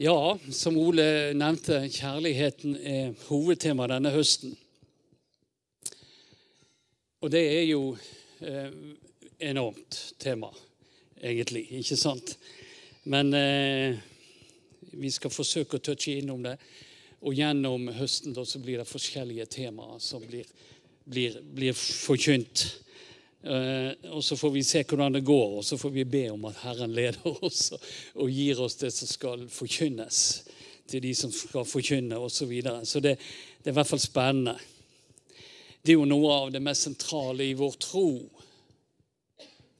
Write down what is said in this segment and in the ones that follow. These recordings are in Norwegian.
Ja, som Ole nevnte, kjærligheten er hovedtema denne høsten. Og det er jo eh, enormt tema, egentlig, ikke sant? Men eh, vi skal forsøke å touche innom det. Og gjennom høsten da, så blir det forskjellige temaer som blir, blir, blir forkynt. Uh, og Så får vi se hvordan det går, og så får vi be om at Herren leder oss og, gir oss det som skal forkynnes til de som skal forkynne osv. Så, videre. så det, det, er i hvert fall spennende. Det er jo noe av det mest sentrale i vår tro,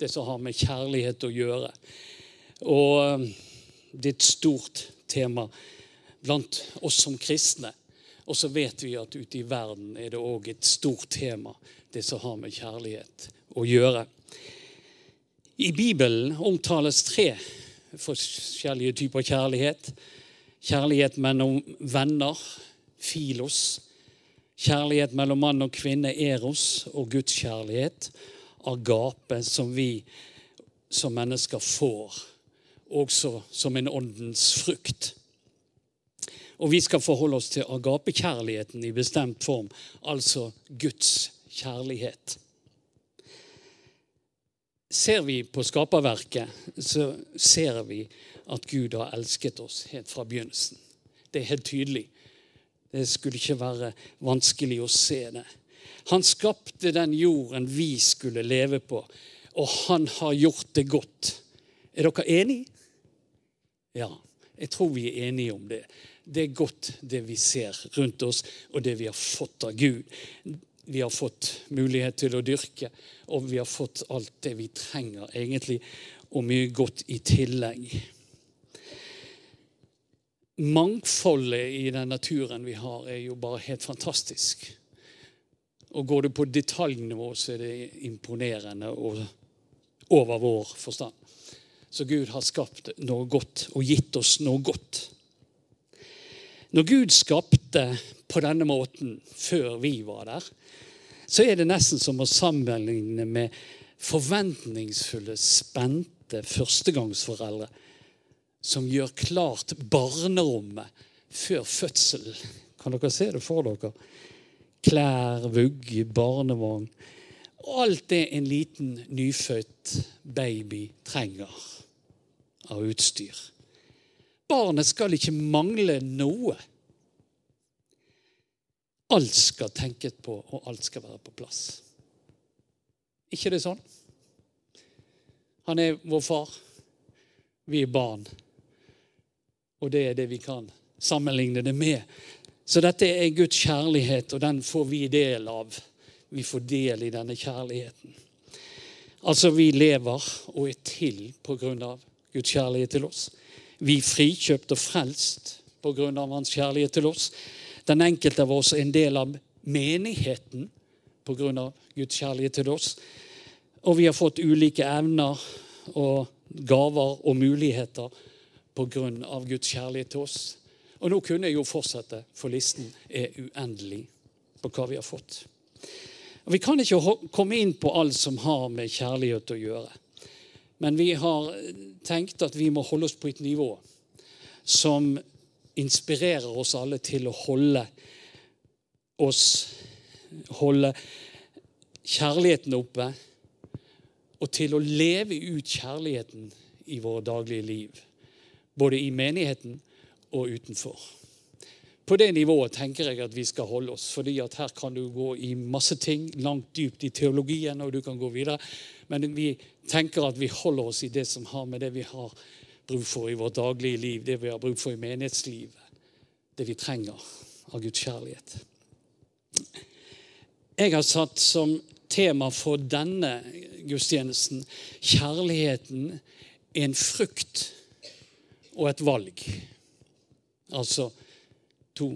det som har med kjærlighet å gjøre. Og uh, det er et stort tema blant oss som kristne. Og så vet vi at ute i verden er det òg et stort tema, det som har med kjærlighet å gjøre. I Bibelen omtales tre forskjellige typer kjærlighet. Kjærlighet mellom venner, filos. Kjærlighet mellom mann og kvinne, eros. Og Guds kjærlighet, agape, som vi som mennesker får. Også som en åndens frukt. Og vi skal forholde oss til agapekjærligheten i bestemt form, altså Guds kjærlighet. Ser vi på skaperverket, så ser vi at Gud har elsket oss helt fra begynnelsen. Det er helt tydelig. Det skulle ikke være vanskelig å se det. Han skapte den jorden vi skulle leve på, og han har gjort det godt. Er dere enige? Ja, jeg tror vi er enige om det. Det er godt, det vi ser rundt oss, og det vi har fått av Gud vi har fått mulighet til å dyrke, og vi har fått alt det vi trenger, egentlig, og mye godt i tillegg. Mangfoldet i den naturen vi har, er jo bare helt fantastisk. Og går du på detaljnivå, så er det imponerende og over vår forstand. Så Gud har skapt noe godt og gitt oss noe godt. Når Gud skapte på denne måten før vi var der, så er det nesten som å sammenligne med forventningsfulle, spente førstegangsforeldre som gjør klart barnerommet før fødselen. Kan dere se det for dere? Klær, vugge, barnevogn. Alt det en liten nyfødt baby trenger av utstyr. Barnet skal ikke mangle noe. Alt skal tenkes på, og alt skal være på plass. ikke det sånn? Han er vår far. Vi er barn. Og det er det vi kan sammenligne det med. Så dette er Guds kjærlighet, og den får vi del av. Vi får del i denne kjærligheten. Altså, vi lever og er til på grunn av Guds kjærlighet til oss. Vi frikjøpt og frelst av Hans kjærlighet til oss. Den enkelte av oss er en del av menigheten pga. Guds kjærlighet til oss. Og vi har fått ulike evner og gaver og muligheter pga. Guds kjærlighet til oss. Og nå kunne jeg jo fortsette, for listen er uendelig på hva vi har fått. Og Vi kan ikke komme inn på alt som har med kjærlighet å gjøre. Men vi har tenkt at vi må holde oss på et nivå som inspirerer oss alle til å holde oss Holde kjærligheten oppe, og til å leve ut kjærligheten i våre daglige liv. Både i menigheten og utenfor. På det nivået tenker jeg at vi skal holde oss. fordi at her kan du gå i masse ting, langt dypt i teologien, og du kan gå videre. Men vi tenker at vi holder oss i det som har med det vi har bruk for i vårt daglige liv, det vi har bruk for i menighetslivet. Det vi trenger av Guds kjærlighet. Jeg har satt som tema for denne gudstjenesten kjærligheten en frukt og et valg. Altså to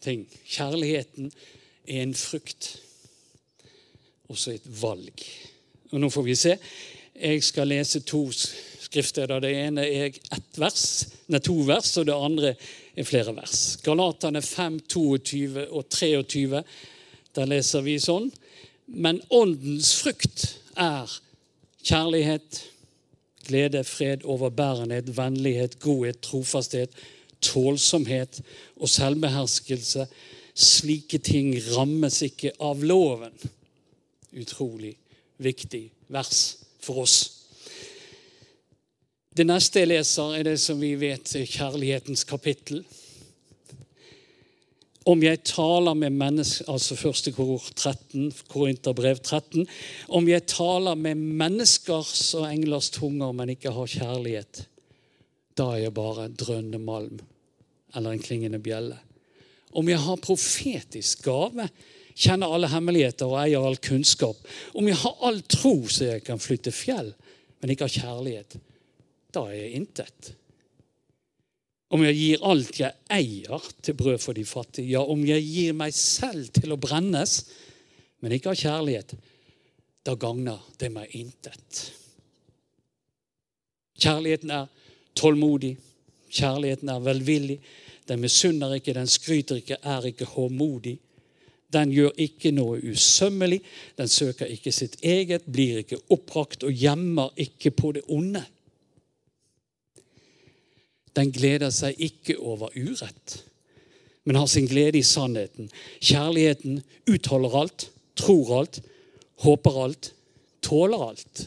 ting. Kjærligheten er en frukt, også et valg. Og Nå får vi se. Jeg skal lese to skriftsteder. Det ene er ett vers, nei, to vers, og det andre er flere vers. Galatane 5, 22 og 23. Der leser vi sånn. Men åndens frukt er kjærlighet, glede, fred, overbærenhet, vennlighet, godhet, trofasthet, tålsomhet og selvbeherskelse. Slike ting rammes ikke av loven. Utrolig viktig vers for oss. Det neste jeg leser, er det som vi vet er kjærlighetens kapittel. Om jeg taler med mennesker Altså første kor 13, Korinterbrev 13. Om jeg taler med menneskers og englers tunger, men ikke har kjærlighet, da er jeg bare drønnende malm eller en klingende bjelle. Om jeg har profetisk gave, kjenner alle hemmeligheter og eier all kunnskap. Om jeg har all tro så jeg kan flytte fjell, men ikke har kjærlighet, da er jeg intet. Om jeg gir alt jeg eier til brød for de fattige, ja, om jeg gir meg selv til å brennes, men ikke har kjærlighet, da gagner det meg intet. Kjærligheten er tålmodig, kjærligheten er velvillig. Den misunner ikke, den skryter ikke, er ikke håmodig. Den gjør ikke noe usømmelig, den søker ikke sitt eget, blir ikke oppbrakt og gjemmer ikke på det onde. Den gleder seg ikke over urett, men har sin glede i sannheten. Kjærligheten utholder alt, tror alt, håper alt, tåler alt.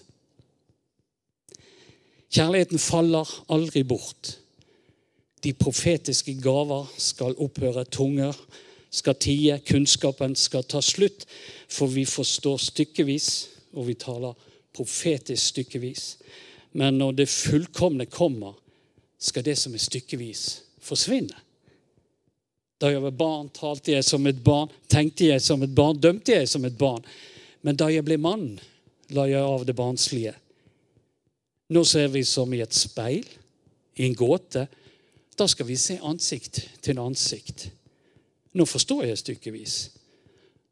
Kjærligheten faller aldri bort. De profetiske gaver skal opphøre, tunger skal tie, kunnskapen skal ta slutt, for vi forstår stykkevis, og vi taler profetisk stykkevis. Men når det fullkomne kommer, skal det som er stykkevis, forsvinne. Da jeg var barn, talte jeg som et barn, tenkte jeg som et barn, dømte jeg som et barn. Men da jeg ble mann, la jeg av det barnslige. Nå ser vi som i et speil, i en gåte. Da skal vi se ansikt til ansikt. Nå forstår jeg stykkevis.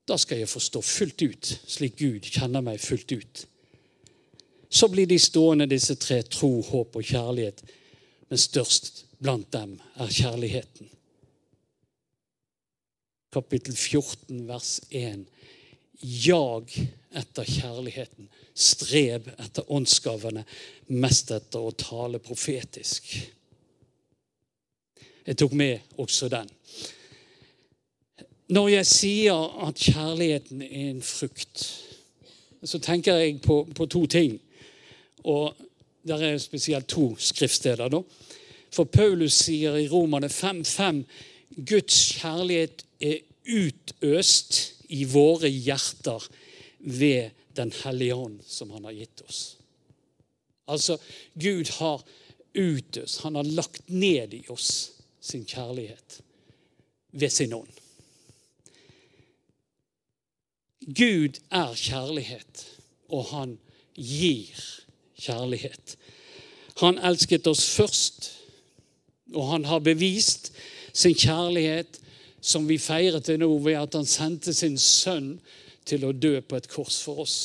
Da skal jeg forstå fullt ut, slik Gud kjenner meg fullt ut. Så blir de stående, disse tre tro, håp og kjærlighet men størst blant dem er kjærligheten. Kapittel 14, vers 1. Jag etter kjærligheten. Streb etter åndsgavene. Mest etter å tale profetisk. Jeg tok med også den. Når jeg sier at kjærligheten er en frukt, så tenker jeg på, på to ting. Og der er spesielt to skriftsteder. da. For Paulus sier i Romane 5.5 Guds kjærlighet er utøst i våre hjerter ved Den hellige ånd, som han har gitt oss. Altså, Gud har utøst, han har lagt ned i oss sin kjærlighet ved sin ånd. Gud er kjærlighet, og han gir kjærlighet. Han elsket oss først, og han har bevist sin kjærlighet, som vi feirer til nå, ved at han sendte sin sønn til å dø på et kors for oss.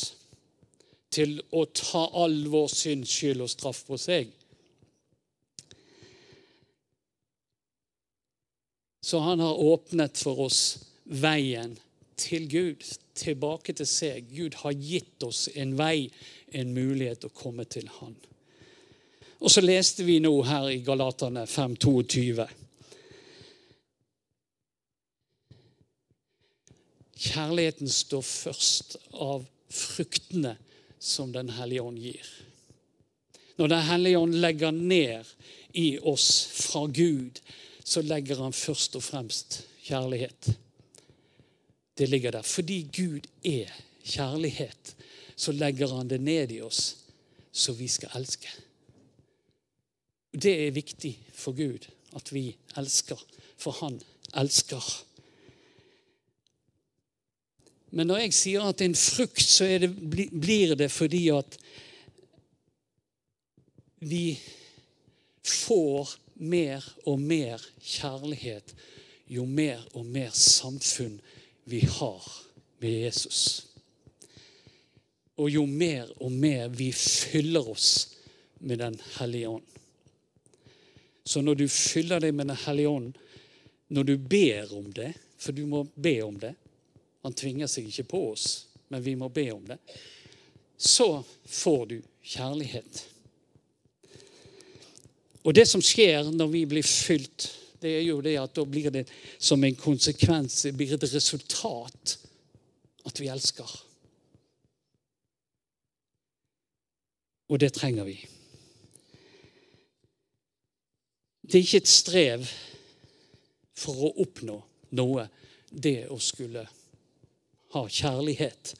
Til å ta all vår synd, skyld og straff på seg. Så han har åpnet for oss veien til Gud, tilbake til seg. Gud har gitt oss en vei, en mulighet å komme til Han. Og så leste vi nå her i Galaterne 5.22. Kjærligheten står først av fruktene som Den hellige ånd gir. Når Den hellige ånd legger ned i oss fra Gud, så legger han først og fremst kjærlighet. Det ligger der. Fordi Gud er kjærlighet, så legger han det ned i oss, så vi skal elske. Det er viktig for Gud at vi elsker, for han elsker. Men når jeg sier at det er en frukt, så det, blir det fordi at vi får mer og mer kjærlighet jo mer og mer samfunn vi har med Jesus. Og jo mer og mer vi fyller oss med Den hellige ånd. Så når du fyller deg med Den hellige ånd, når du ber om det, for du må be om det Han tvinger seg ikke på oss, men vi må be om det. Så får du kjærlighet. Og det som skjer når vi blir fylt det er jo det at da blir det som en konsekvens, det blir et resultat, at vi elsker. Og det trenger vi. Det er ikke et strev for å oppnå noe, det å skulle ha kjærlighet.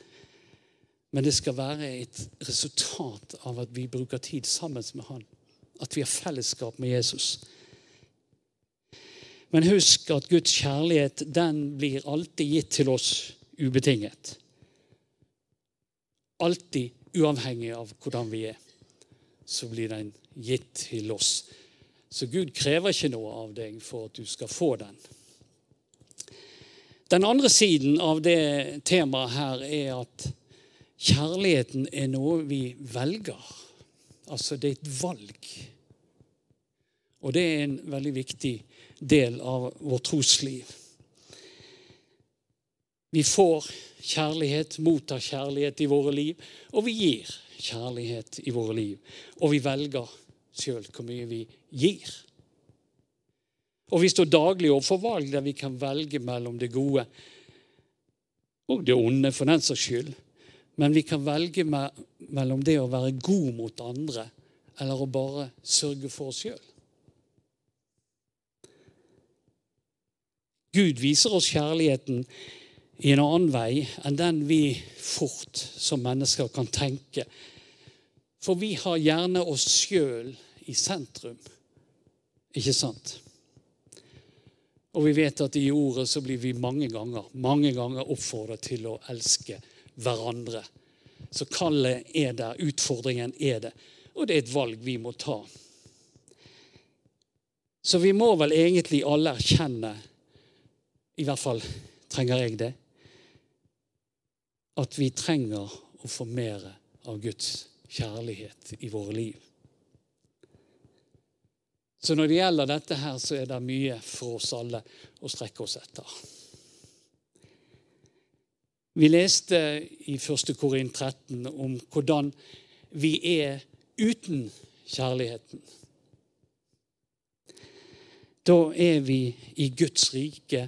Men det skal være et resultat av at vi bruker tid sammen med Han. At vi har fellesskap med Jesus. Men husk at Guds kjærlighet den blir alltid gitt til oss ubetinget. Alltid uavhengig av hvordan vi er, så blir den gitt til oss. Så Gud krever ikke noe av deg for at du skal få den. Den andre siden av det temaet her er at kjærligheten er noe vi velger. Altså det er et valg. Og det er en veldig viktig del av vårt trosliv. Vi får kjærlighet, mottar kjærlighet i våre liv, og vi gir kjærlighet i våre liv. Og vi velger sjøl hvor mye vi gir. Og vi står daglig overfor valg der vi kan velge mellom det gode og det onde, for den saks skyld. Men vi kan velge mellom det å være god mot andre eller å bare sørge for oss sjøl. Gud viser oss kjærligheten i en annen vei enn den vi fort som mennesker kan tenke. For vi har gjerne oss sjøl i sentrum, ikke sant? Og vi vet at i ordet så blir vi mange ganger, mange ganger oppfordret til å elske hverandre. Så kallet er der, utfordringen er det. Og det er et valg vi må ta. Så vi må vel egentlig alle erkjenne, i hvert fall trenger jeg det, at vi trenger å få mer av Guds kjærlighet i våre liv. Så når det gjelder dette her, så er det mye for oss alle å strekke oss etter. Vi leste i 1. Korin 13 om hvordan vi er uten kjærligheten. Da er vi i Guds rike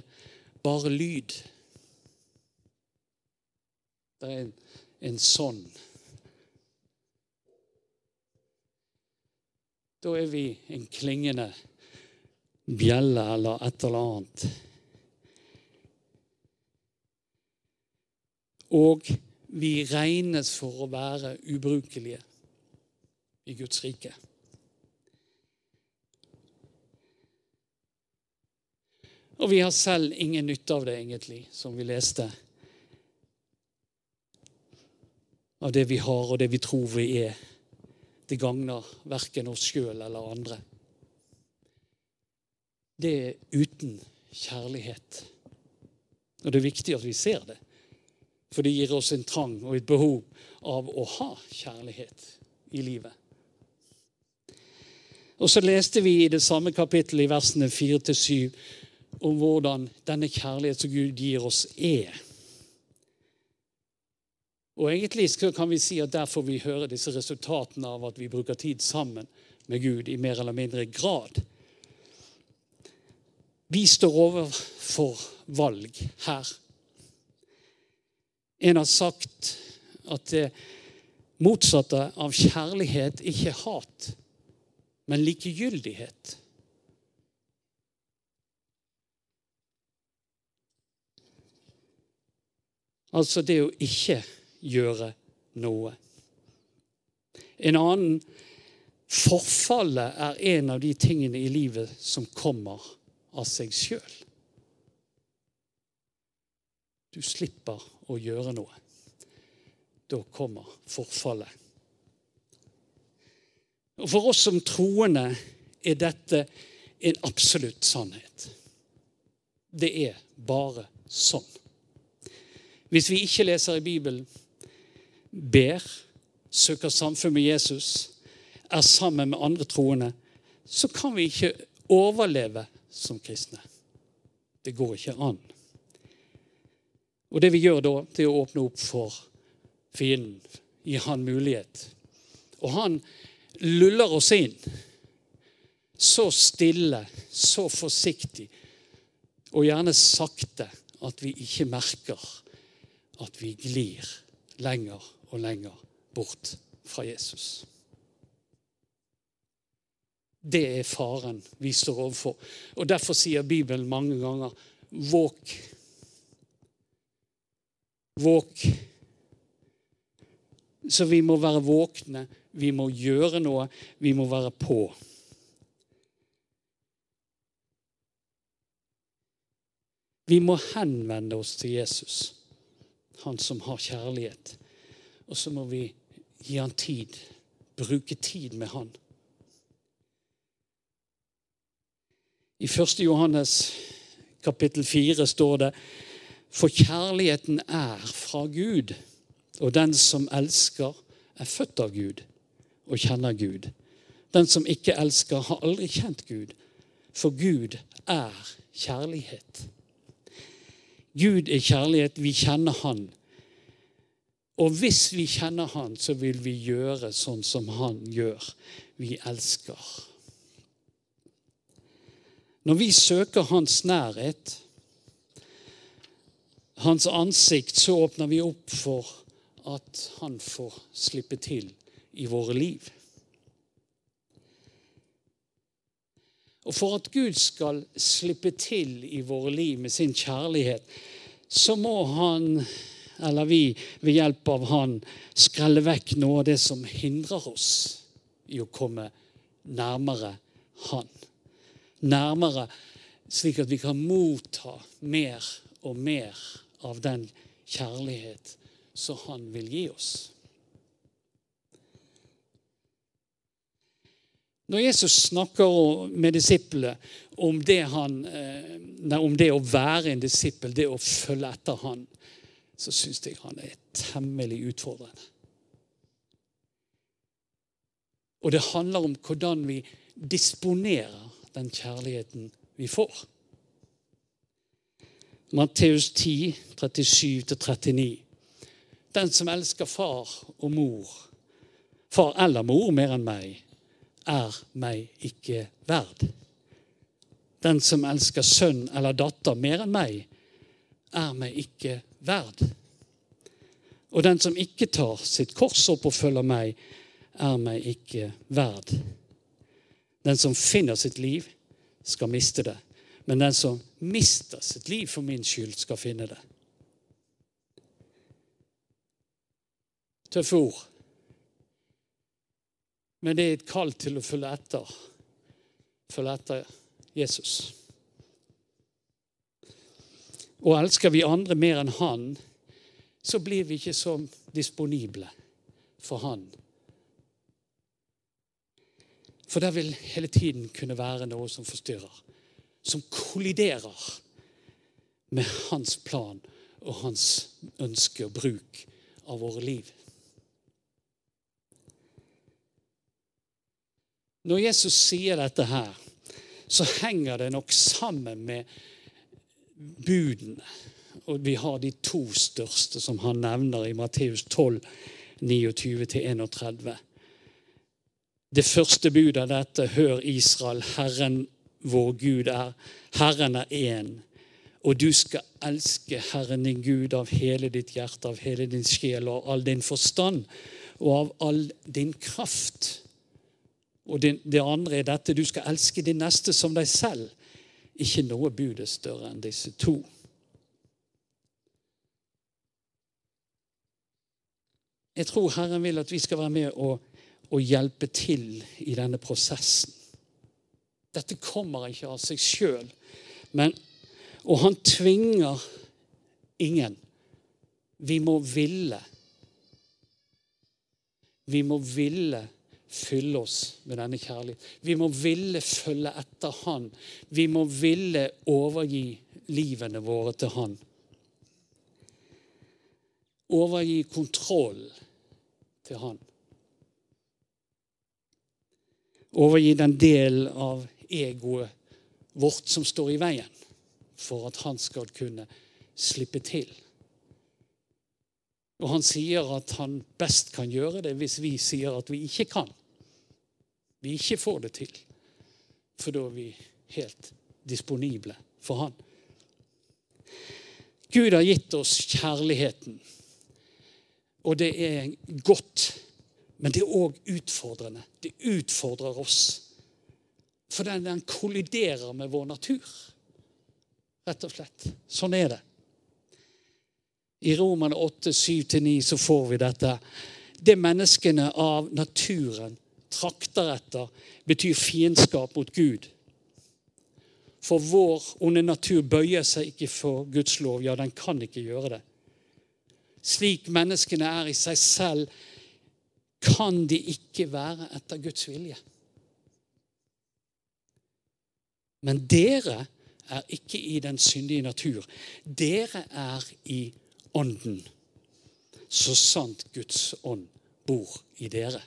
bare lyd. Det er en, en sånn Da er vi en klingende bjelle eller et eller annet. Og vi regnes for å være ubrukelige i Guds rike. Og vi har selv ingen nytte av det, egentlig, som vi leste. Av det vi har, og det vi tror vi er det gagner verken oss sjøl eller andre. Det er uten kjærlighet. Og det er viktig at vi ser det. For det gir oss en trang og et behov av å ha kjærlighet i livet. Og så leste vi i det samme kapittelet i versene 4-7 om hvordan denne kjærlighet som Gud gir oss, er. Og egentlig kan vi si at Der får vi høre disse resultatene av at vi bruker tid sammen med Gud i mer eller mindre grad. Vi står overfor valg her. En har sagt at det motsatte av kjærlighet ikke er hat, men likegyldighet. Altså det å ikke gjøre noe. En annen Forfallet er en av de tingene i livet som kommer av seg sjøl. Du slipper å gjøre noe. Da kommer forfallet. Og For oss som troende er dette en absolutt sannhet. Det er bare sånn. Hvis vi ikke leser i Bibelen, ber, søker samfunn med Jesus, er sammen med andre troende, så kan vi ikke overleve som kristne. Det går ikke an. Og det vi gjør da, det er å åpne opp for fienden. Gi han mulighet. Og han luller oss inn Så stille, så forsiktig, og gjerne sakte at vi ikke merker at vi glir lenger og lenger bort fra Jesus. Det er faren vi står overfor. Og Derfor sier Bibelen mange ganger våk. Våk. Så vi må være våkne, vi må gjøre noe, vi må være på. Vi må henvende oss til Jesus, han som har kjærlighet. Og så må vi gi han tid, bruke tid med han. I 1. Johannes kapittel 4 står det For kjærligheten er fra Gud, og den som elsker, er født av Gud og kjenner Gud. Den som ikke elsker, har aldri kjent Gud, for Gud er kjærlighet. Gud er kjærlighet. Vi kjenner Han. Og hvis vi kjenner Han, så vil vi gjøre sånn som Han gjør. Vi elsker. Når vi søker Hans nærhet, Hans ansikt, så åpner vi opp for at Han får slippe til i våre liv. Og for at Gud skal slippe til i våre liv med sin kjærlighet, så må han, eller vi ved hjelp av han, skrelle vekk noe av det som hindrer oss i å komme nærmere han. Nærmere slik at vi kan motta mer og mer av den kjærlighet som han vil gi oss. Når Jesus snakker med disiplene om eh, om det å være en disippel, det å følge etter han, så syns jeg han er temmelig utfordrende. Og det handler om hvordan vi disponerer den kjærligheten vi får. Matteus 10, 37-39. Den som elsker far og mor, far eller mor mer enn meg, er meg ikke verd. Den som elsker sønn eller datter mer enn meg, er meg ikke verd. Og den som ikke tar sitt kors opp og følger meg, er meg ikke verd. Den som finner sitt liv, skal miste det. Men den som mister sitt liv for min skyld, skal finne det. Tøffe ord. Men det er et kall til å følge etter. Følge etter Jesus. Og elsker vi andre mer enn han, så blir vi ikke så disponible for han. For der vil hele tiden kunne være noe som forstyrrer. Som kolliderer med hans plan og hans ønske og bruk av våre liv. Når Jesus sier dette her, så henger det nok sammen med budene. Og vi har de to største som han nevner i Matteus 12, 29-31. Det første budet av dette, hør Israel, Herren vår Gud er. Herren er én. Og du skal elske Herren din Gud av hele ditt hjerte, av hele din sjel og av all din forstand og av all din kraft. Og det, andre er dette du skal elske din neste som deg selv. Ikke noe bud er større enn disse to. Jeg tror Herren vil at vi skal være med og, og hjelpe til i denne prosessen. Dette kommer ikke av seg sjøl, og han tvinger ingen. Vi må ville. Vi må ville fylle oss med denne kjærligheten. Vi må ville følge etter Han. Vi må ville overgi livene våre til Han. Overgi kontroll til Han. Overgi den del av egoet vårt som står i veien, for at Han skal kunne slippe til. Og han sier at han best kan gjøre det hvis vi sier at vi ikke kan. Vi ikke får det til. For da er vi helt disponible for Han. Gud har gitt oss kjærligheten. Og det er godt, men det er òg utfordrende. Det utfordrer oss. For den, den kolliderer med vår natur, rett og slett. Sånn er det. I Romane 8, 7-9 så får vi dette. Det menneskene av naturen trakter etter, betyr fiendskap mot Gud. For vår onde natur bøyer seg ikke for Guds lov. Ja, den kan ikke gjøre det. Slik menneskene er i seg selv, kan de ikke være etter Guds vilje. Men dere er ikke i den syndige natur. Dere er i Ånden, så sant Guds ånd bor i dere.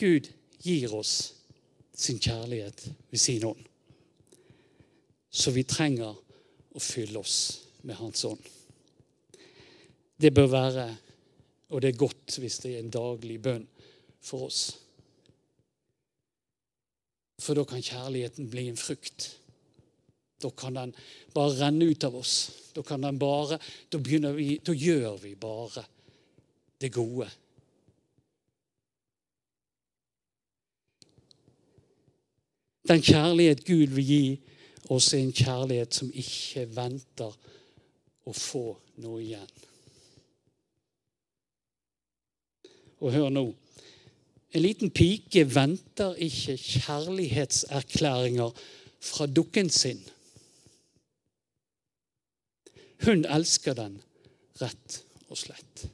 Gud gir oss sin kjærlighet ved sin ånd. Så vi trenger å fylle oss med Hans ånd. Det bør være, og det er godt hvis det er en daglig bønn for oss. For da kan kjærligheten bli en frukt. Da kan den bare renne ut av oss. Da, bare, da, vi, da gjør vi bare det gode Den kjærlighet Gud vil gi oss, er en kjærlighet som ikke venter å få noe igjen. Og hør nå. En liten pike venter ikke kjærlighetserklæringer fra dukken sin. Hun elsker den rett og slett.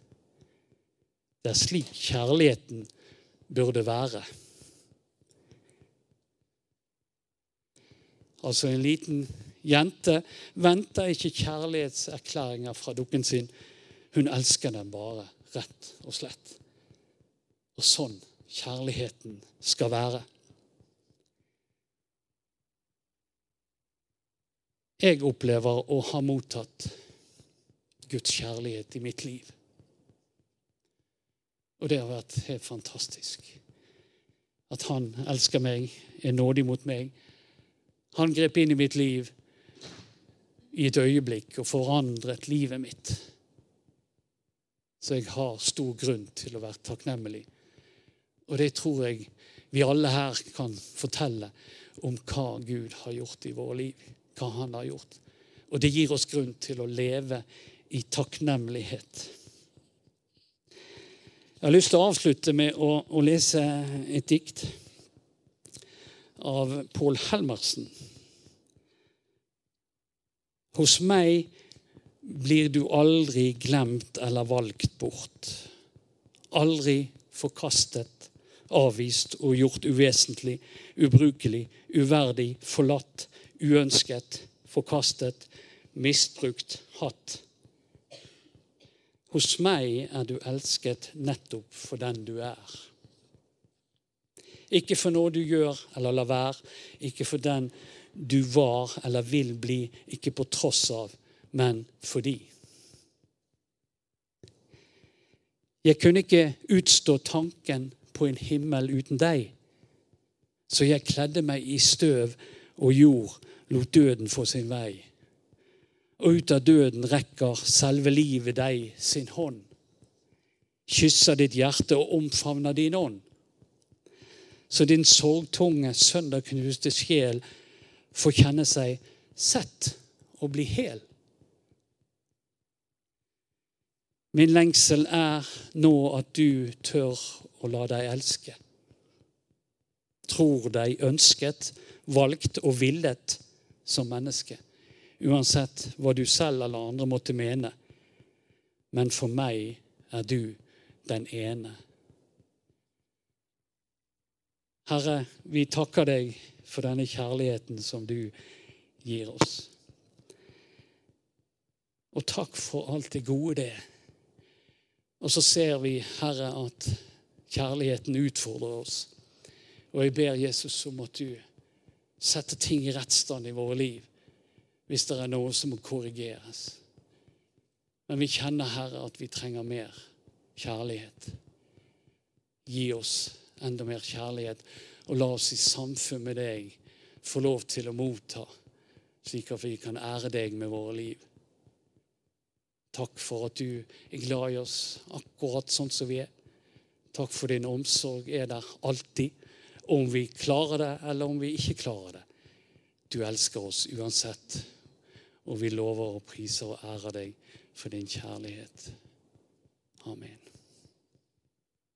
Det er slik kjærligheten burde være. Altså en liten jente venter ikke kjærlighetserklæringer fra dukken sin. Hun elsker den bare, rett og slett. Og sånn kjærligheten skal være. Jeg opplever å ha mottatt Guds kjærlighet i mitt liv. Og det har vært helt fantastisk. At han elsker meg, er nådig mot meg han grep inn i mitt liv i et øyeblikk og forandret livet mitt. Så jeg har stor grunn til å være takknemlig. Og det tror jeg vi alle her kan fortelle om hva Gud har gjort i våre liv. Hva han har gjort. Og det gir oss grunn til å leve i takknemlighet. Jeg har lyst til å avslutte med å, å lese et dikt av Pål Helmersen. Hos meg blir du aldri glemt eller valgt bort. Aldri forkastet, avvist og gjort uvesentlig, ubrukelig, uverdig, forlatt, uønsket, forkastet, misbrukt, hatt. Hos meg er du elsket nettopp for den du er. Ikke for noe du gjør eller lar være, ikke for den du var eller vil bli, ikke på tross av, men fordi. Jeg kunne ikke utstå tanken på en himmel uten deg, så jeg kledde meg i støv og jord, lot døden få sin vei. Og ut av døden rekker selve livet deg sin hånd. Kysser ditt hjerte og omfavner din ånd så din sorgtunge, sønderknuste sjel får kjenne seg sett og bli hel. Min lengsel er nå at du tør å la deg elske. Tror deg ønsket, valgt og villet som menneske. Uansett hva du selv eller andre måtte mene. Men for meg er du den ene Herre, vi takker deg for denne kjærligheten som du gir oss. Og takk for alt det gode det. Og så ser vi, Herre, at kjærligheten utfordrer oss. Og jeg ber Jesus om at du setter ting i rettsstand i våre liv hvis det er noe som må korrigeres. Men vi kjenner, Herre, at vi trenger mer kjærlighet. gi oss enda mer kjærlighet, og la oss i samfunn med deg få lov til å motta, slik at vi kan ære deg med våre liv. Takk for at du er glad i oss akkurat sånn som vi er. Takk for din omsorg er der alltid, om vi klarer det eller om vi ikke klarer det. Du elsker oss uansett, og vi lover og priser og ærer deg for din kjærlighet. Amen.